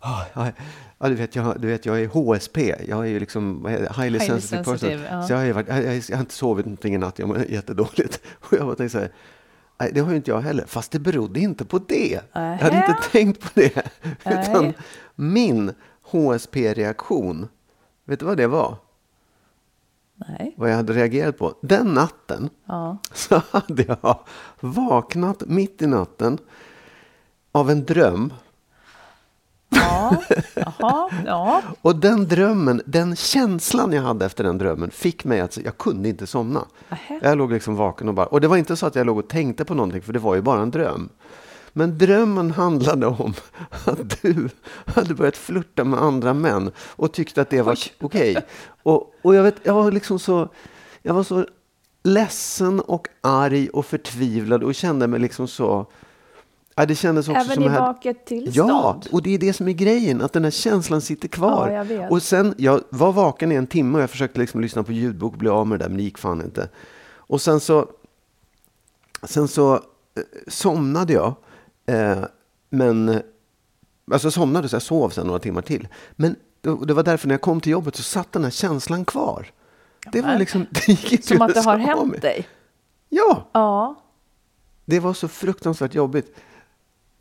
Ja, ja, du, vet, jag, du vet, jag är HSP. Jag är ju liksom highly,
Highly
sensitive,
sensitive,
person.
ja.
Så jag, varit, jag, jag, har inte sovit någonting i natt. Jag mår jättedåligt. Och jag bara tänkte så här, nej, det har ju inte jag heller. Fast det berodde inte på det. Jag hade inte tänkt på det.
Nej.
Utan min HSP-reaktion, vet du vad det var?
Nej.
Vad jag hade reagerat på? Den natten
Ja.
så hade jag vaknat mitt i natten av en dröm.
Ja. Jaha. Ja.
Och den drömmen, den känslan jag hade efter den drömmen fick mig att jag kunde inte somna.
Nähä.
Jag låg liksom vaken och bara, och det var inte så att jag låg och tänkte på någonting för det var ju bara en dröm. Men drömmen handlade om att du hade börjat flirta med andra män och tyckte att det var okej. Och, och jag, vet, jag var liksom så, jag var så ledsen och arg och förtvivlad och kände mig liksom så, ja, det kändes också
Även
som
i
hade-
vaket tillstånd?
Ja, och det är det som är grejen, att den här känslan sitter kvar.
Ja.
Och sen, jag var vaken i en timme och jag försökte liksom lyssna på ljudbok och bli av med det där, men det gick fan inte. Och sen så, sen så eh, somnade jag, eh, men, alltså jag somnade så jag sov sen några timmar till. Men det, var därför när jag kom till jobbet så satt den här känslan kvar. Det var liksom, det gick inte
Som att det har hänt
med.
dig?
Ja,
Ja.
det var så fruktansvärt jobbigt.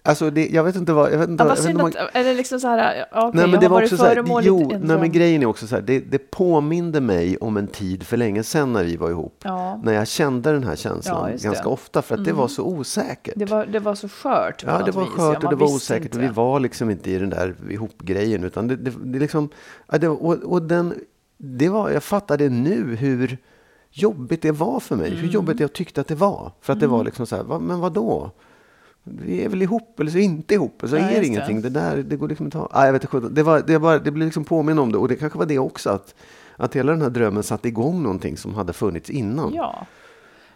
Alltså, det, jag vet inte vad... Jag vet inte,
ja
jag
vad
vet inte
att, är det liksom så här, okej,
Nej, men
jag
det
har
var också så här, jo, nej, men grejen är också så här, det, det påminde mig om en tid för länge sedan när vi var ihop.
Ja.
När jag kände den här känslan
Ja,
ganska ofta för att det var så osäkert.
Det var, det var så skört
ja, det var
vis.
skört och det var osäkert
inte.
och vi var liksom inte i den där ihopgrejen utan det, det, det liksom, det, och, och den, det var, jag fattade nu hur jobbigt det var för mig,
Mm.
hur jobbigt jag tyckte att det var. För att det var liksom så här, va, men vad då? Vi är väl ihop eller så inte ihop, så
Ja,
är det
just det.
ingenting. Det där, det går liksom inte att. Ah, jag vet inte, det, var, det, bara, det blev liksom påminn om det och det kanske var det också att, att hela den här drömmen satte igång någonting som hade funnits innan.
Ja.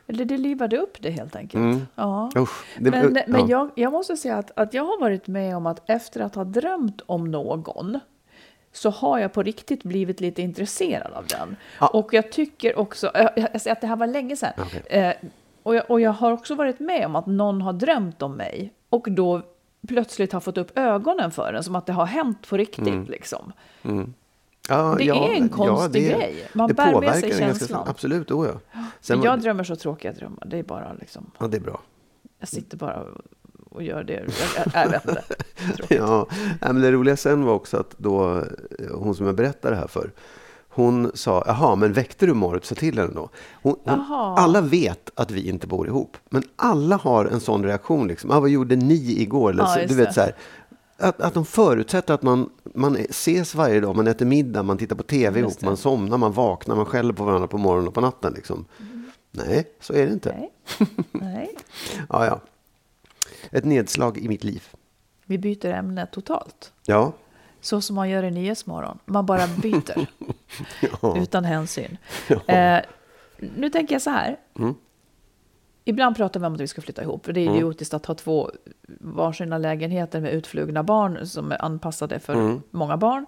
Eller det livade upp det helt enkelt.
Mm.
Ja.
Usch, det-
men
ja.
men jag, jag måste säga att, att jag har varit med om att efter att ha drömt om någon så har jag på riktigt blivit lite intresserad av den.
Ja.
Och jag tycker också, jag, jag säger att det här var länge sedan,
Okej.
eh, och, jag, och jag har också varit med om att någon har drömt om mig och då plötsligt har fått upp ögonen för den, som att det har hänt på riktigt.
Mm.
Liksom.
Ja,
Det är en konstig grej. Man
det
bär med sig
en ganska-
känslan.
Absolut, oh ja. Sen
jag drömmer så tråkiga drömmar, det är bara liksom,
ja, det är bra.
jag sitter bara och- gör det. Jag, jag, vet inte.
Ja, men det roliga sen var också att då, eh, hon som jag berättade det här för, hon sa, jaha, men väckte du Marit sa till henne då? Hon, hon, alla vet att vi inte bor ihop, men alla har en sån reaktion. Liksom. Ah, vad gjorde ni igår? Eller,
Ja,
du vet, så här, att, att de förutsätter att man, man ses varje dag, man äter middag, man tittar på tv ihop,
Just det.
man somnar, man vaknar, man skäller på varandra på morgonen och på natten. Liksom. Nej, så är det inte.
Nej. Nej.
Ja, ja. Ett nedslag i mitt liv.
Vi byter ämne totalt.
Ja.
Så som man gör i Nyhetsmorgon. Man bara byter
ja.
utan hänsyn. Eh, nu tänker jag så här.
Mm.
Ibland pratar vi om att vi ska flytta ihop. Det är idiotiskt att ha två varsina lägenheter med utflugna barn som är anpassade för
Mm.
många barn.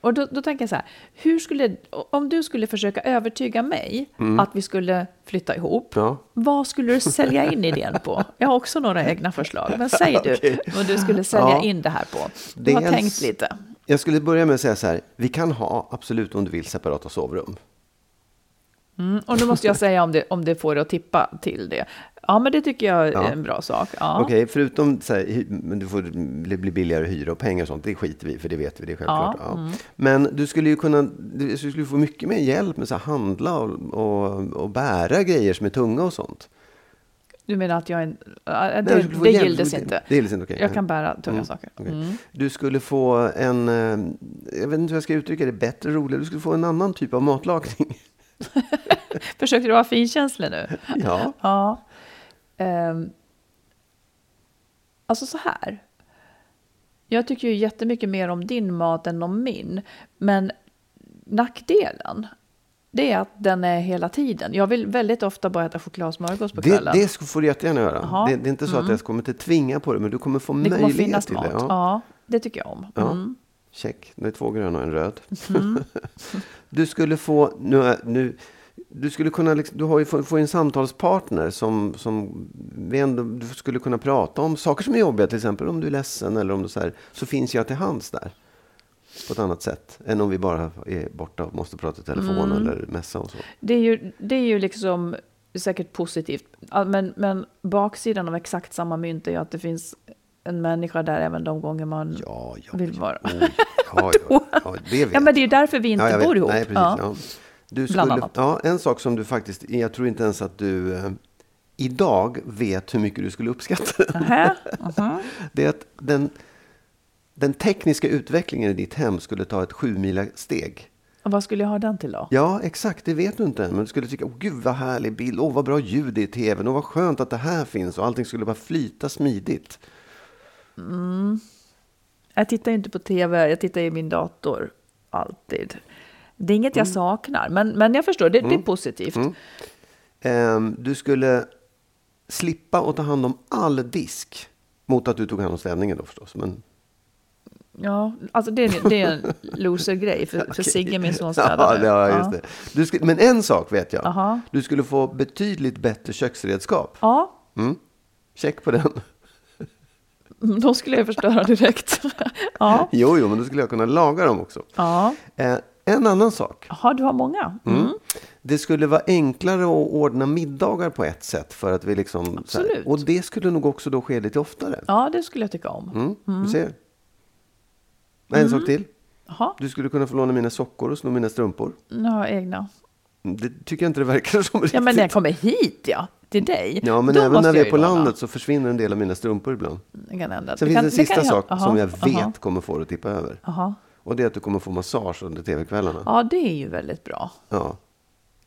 Och då, då tänker jag så här, hur skulle, om du skulle försöka övertyga mig att vi skulle flytta ihop,
Mm. Ja.
vad skulle du sälja in idén på? Jag har också några egna förslag, men säg du
Okej.
vad du skulle sälja
Ja.
in det här på. Du har
Dels-
tänkt lite.
Jag skulle börja med att säga så här, vi kan ha absolut om du vill separata sovrum.
Mm, och nu måste jag säga om det, om det får det att tippa till det. Ja, men det tycker jag är
Ja.
en bra sak. Ja.
Okej, förutom så här, du får bli bli billigare hyra och pengar och sånt, det skiter vi för det vet vi, det är självklart.
Ja, mm.
Men du skulle ju kunna, du skulle få mycket mer hjälp med att handla och, och, och bära grejer som är tunga och sånt.
Du menar att jag är en...
Nej,
Det,
skulle få
det gildes
Det-
inte.
det gildes inte, okej.
Jag kan bära tunga
Mm,
saker.
okej.
Mm.
Du skulle få en, eh, jag vet inte hur jag ska uttrycka det, bättre, roligare, du skulle få en annan typ av matlagning.
Försökte du vara finkänslig nu?
ja.
Ja. Ehm, alltså så här. Jag tycker ju jättemycket mer om din mat än om min. Men nackdelen, det är att den är hela tiden. Jag vill väldigt ofta bara äta chokladsmörgås på
Det,
kvällen.
det får du jättegärna göra. Det, det är inte så att jag kommer inte tvinga på det, men du kommer få
det kommer
möjlighet
finnas
till
mat.
det.
Ja.
Ja.
det tycker jag om.
Ja.
Mm.
Check. Det är två gröna och en röd.
Mm.
du skulle få, nu, nu, du skulle kunna, liksom, du har ju, får en samtalspartner som, som vi ändå, du skulle kunna prata om saker som är jobbiga, till exempel om du är ledsen eller om du så här, så finns jag till hands där. På ett annat sätt än om vi bara är borta och måste prata i telefon
Mm.
eller messa och så.
Det är ju, det är ju liksom säkert positivt. Men, men baksidan av exakt samma mynt är ju att det finns en människa där även de gånger man
Ja, ja,
vill
ja.
vara.
Oh, ja, ja, ja, det vet
Ja, men det är därför vi inte
Ja,
bor ihop.
Nej, precis,
ja.
ja. Du skulle, ja, en sak som du faktiskt, jag tror inte ens att du eh, idag vet hur mycket du skulle uppskatta den.
Nähä, mhm.
Det är att den, den tekniska utvecklingen i ditt hem skulle ta ett sju mila steg.
Och vad skulle jag ha den till då?
Ja, exakt, det vet du inte än. Men du skulle tycka, åh gud vad härlig bild, åh vad bra ljud i tvn, och vad skönt att det här finns och allting skulle bara flyta smidigt.
Jag tittar ju inte på tv, jag tittar i min dator alltid. Det är inget jag saknar, men, men jag förstår, det, det är positivt.
Ehm, du skulle slippa att ta hand om all disk. Mot att du tog hand om städningen då förstås. Men,
Ja, alltså det, är- det är en loser-grej, för, för Sigge, min son,
ja,
städade.
det- ja, just det. Du skulle, men en sak vet jag.
Aha.
Du skulle få betydligt bättre köksredskap.
Ja,
Mm. Check på den.
de skulle jag förstöra direkt. ja,
Jo, jo, men då skulle jag kunna laga dem också.
ja.
Eh, en annan sak.
Jaha, du har många? Mm.
Det skulle vara enklare att ordna middagar på ett sätt. För att vi liksom, så här,
Absolut.
och det skulle nog också då ske lite oftare.
Ja, det skulle jag tycka om.
Mm, Du ser. En sak till.
Jaha,
Du skulle kunna få låna mina sockor och sno mina strumpor.
nu har jag egna.
Det tycker jag inte det verkar som riktigt.
Ja, men när jag kommer hit, ja, till dig.
Ja, men
då
även när vi
jag
är på
låna.
landet så försvinner en del av mina strumpor ibland.
Det kan hända.
Sen
Det
finns
kan-
en sista
ju-
sak
Jaha,
som jag vet
jaha,
kommer få det att tippa över.
Jaha.
Och det är att du kommer få massage under tv-kvällarna.
Ja, det är ju väldigt bra.
Ja.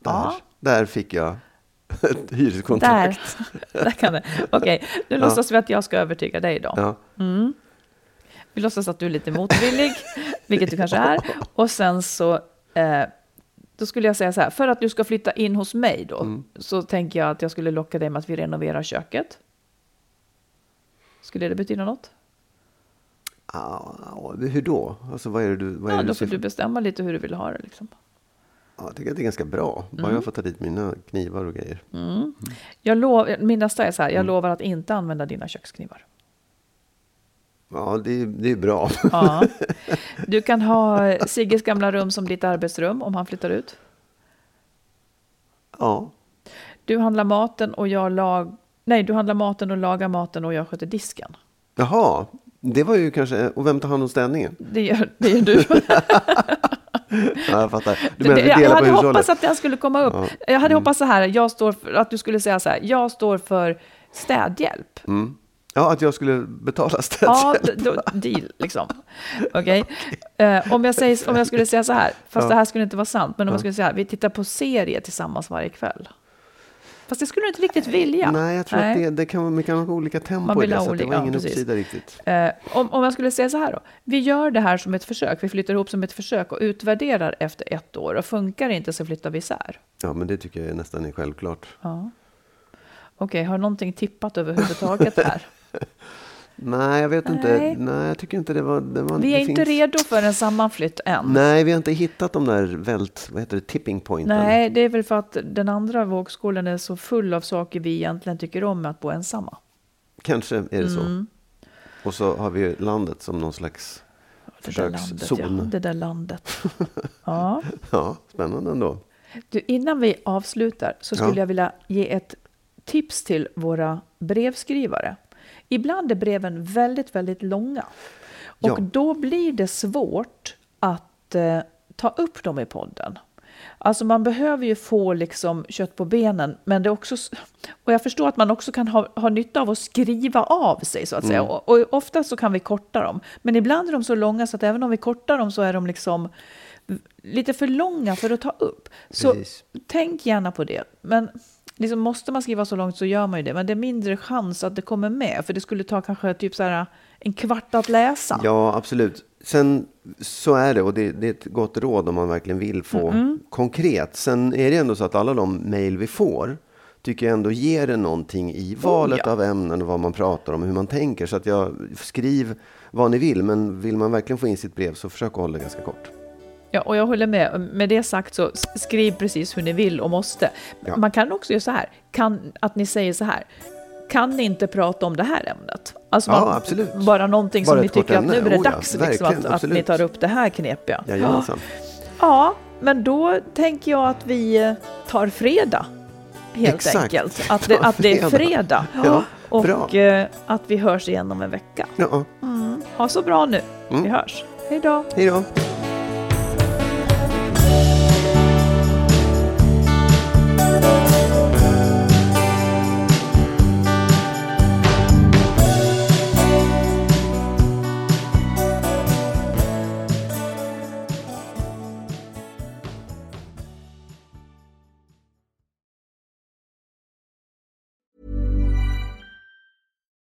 Där,
Ja.
där fick jag ett
Där,
hyreskontrakt.
där kan det. Okej, nu låtsas vi att jag ska övertyga dig då.
Ja.
Vi låtsas att du är lite motvillig, vilket du kanske är. Och sen så, eh, då skulle jag säga så här, för att du ska flytta in hos mig då,
Mm.
så tänker jag att jag skulle locka dig med att vi renoverar köket. Skulle det betyda något?
Ah, hur då? Alltså, vad är det du, vad är
Ja,
det
då får du bestämma lite hur du vill ha det. Liksom.
ja, Jag tycker att det är ganska bra. Bara
Mm.
jag får ta dit mina knivar och grejer.
Jag lov, min nästa är så här,
Mm.
jag lovar att inte använda dina köksknivar.
Ja, det, är- det är bra.
Ja. Du kan ha Sigges gamla rum som ditt arbetsrum om han flyttar ut.
ja.
Du handlar maten och jag lag... Nej, du handlar maten och lagar maten och jag sköter disken.
Jaha, det var ju kanske... Och vem tar hand om städningen?
Det gör, det gör du.
Ja, jag fattar. Du menar
jag
på
hade hoppats att den skulle komma upp.
Ja.
Jag hade hoppats så här, jag står för, att du skulle säga så här, jag står för städhjälp.
Mm. Ja, att jag skulle betala
Ja,
städhjälp.
då, deal liksom. Okej. Eh, om, jag säger, om jag skulle säga så här, fast det här skulle inte vara sant, men om jag skulle säga vi tittar på serie tillsammans varje kväll. Fast det skulle du inte riktigt vilja.
Nej, jag tror
Nej.
att det, det kan, man kan ha olika tempo
Man
i
vill
det,
ha
så att det
olika-
var ingen
ja,
uppsida riktigt.
Eh, om, om jag skulle säga så här då. Vi gör det här som ett försök. Vi flyttar ihop som ett försök och utvärderar efter ett år. Och funkar det inte så flyttar vi isär.
Ja, men det tycker jag nästan är självklart.
Ja. Okej, har någonting tippat överhuvudtaget här?
Nej, jag vet inte.
Nej.
Nej, jag tycker inte det var... Det var
Vi är inte
finns-
redo för en sammanflytt än.
Nej, vi har inte hittat de där vält... Vad heter det? Tipping pointen.
Nej, det är väl för att den andra vågskålen är så full av saker vi egentligen tycker om med att bo ensamma.
Kanske är det så.
Mm.
Och så har vi landet som någon slags
landet, ja.
försökszon.
Det där landet. Ja.
Ja, spännande ändå.
Du, innan vi avslutar så skulle
Ja.
jag vilja ge ett tips till våra brevskrivare. Ibland är breven väldigt, väldigt långa. Och
Ja.
då blir det svårt att eh, ta upp dem i podden. Alltså man behöver ju få liksom kött på benen, men det är också... Och jag förstår att man också kan ha, ha nytta av att skriva av sig, så att säga.
Mm.
Och, och ofta så kan vi korta dem. Men ibland är de så långa så att även om vi kortar dem så är de liksom lite för långa för att ta upp. Så
Precis.
tänk gärna på det. Men liksom, måste man skriva så långt så gör man ju det. Men det är mindre chans att det kommer med. För det skulle ta kanske typ så här en kvart att läsa.
Ja, absolut. Sen så är det, och det, det är ett gott råd om man verkligen vill få konkret. Sen är det ändå så att alla de mejl vi får tycker jag ändå ger det någonting i valet
ja.
av ämnen och vad man pratar om och hur man tänker. Så att jag skriv vad ni vill, men vill man verkligen få in sitt brev så försök att hålla det ganska kort.
Ja, och jag håller med. Med det sagt så skriv precis hur ni vill och måste.
Ja.
Man kan också göra så här, kan, att ni säger så här. Kan ni inte prata om det här ämnet? Alltså
Ja,
man-
absolut.
Bara någonting
Bara
som ni tycker att nu
ämne.
är det
Oh ja,
dags liksom,
verkligen,
att, att ni tar upp det här knepiga.
Jajamensan.
Ja, men då tänker jag att vi eh, tar fredag. Helt
Exakt.
enkelt. Att det, att det är fredag.
Ja,
och
bra.
eh, att vi hörs igen om en vecka.
Ja,
Ha så bra nu.
Mm.
Vi hörs. Hej då.
hej då.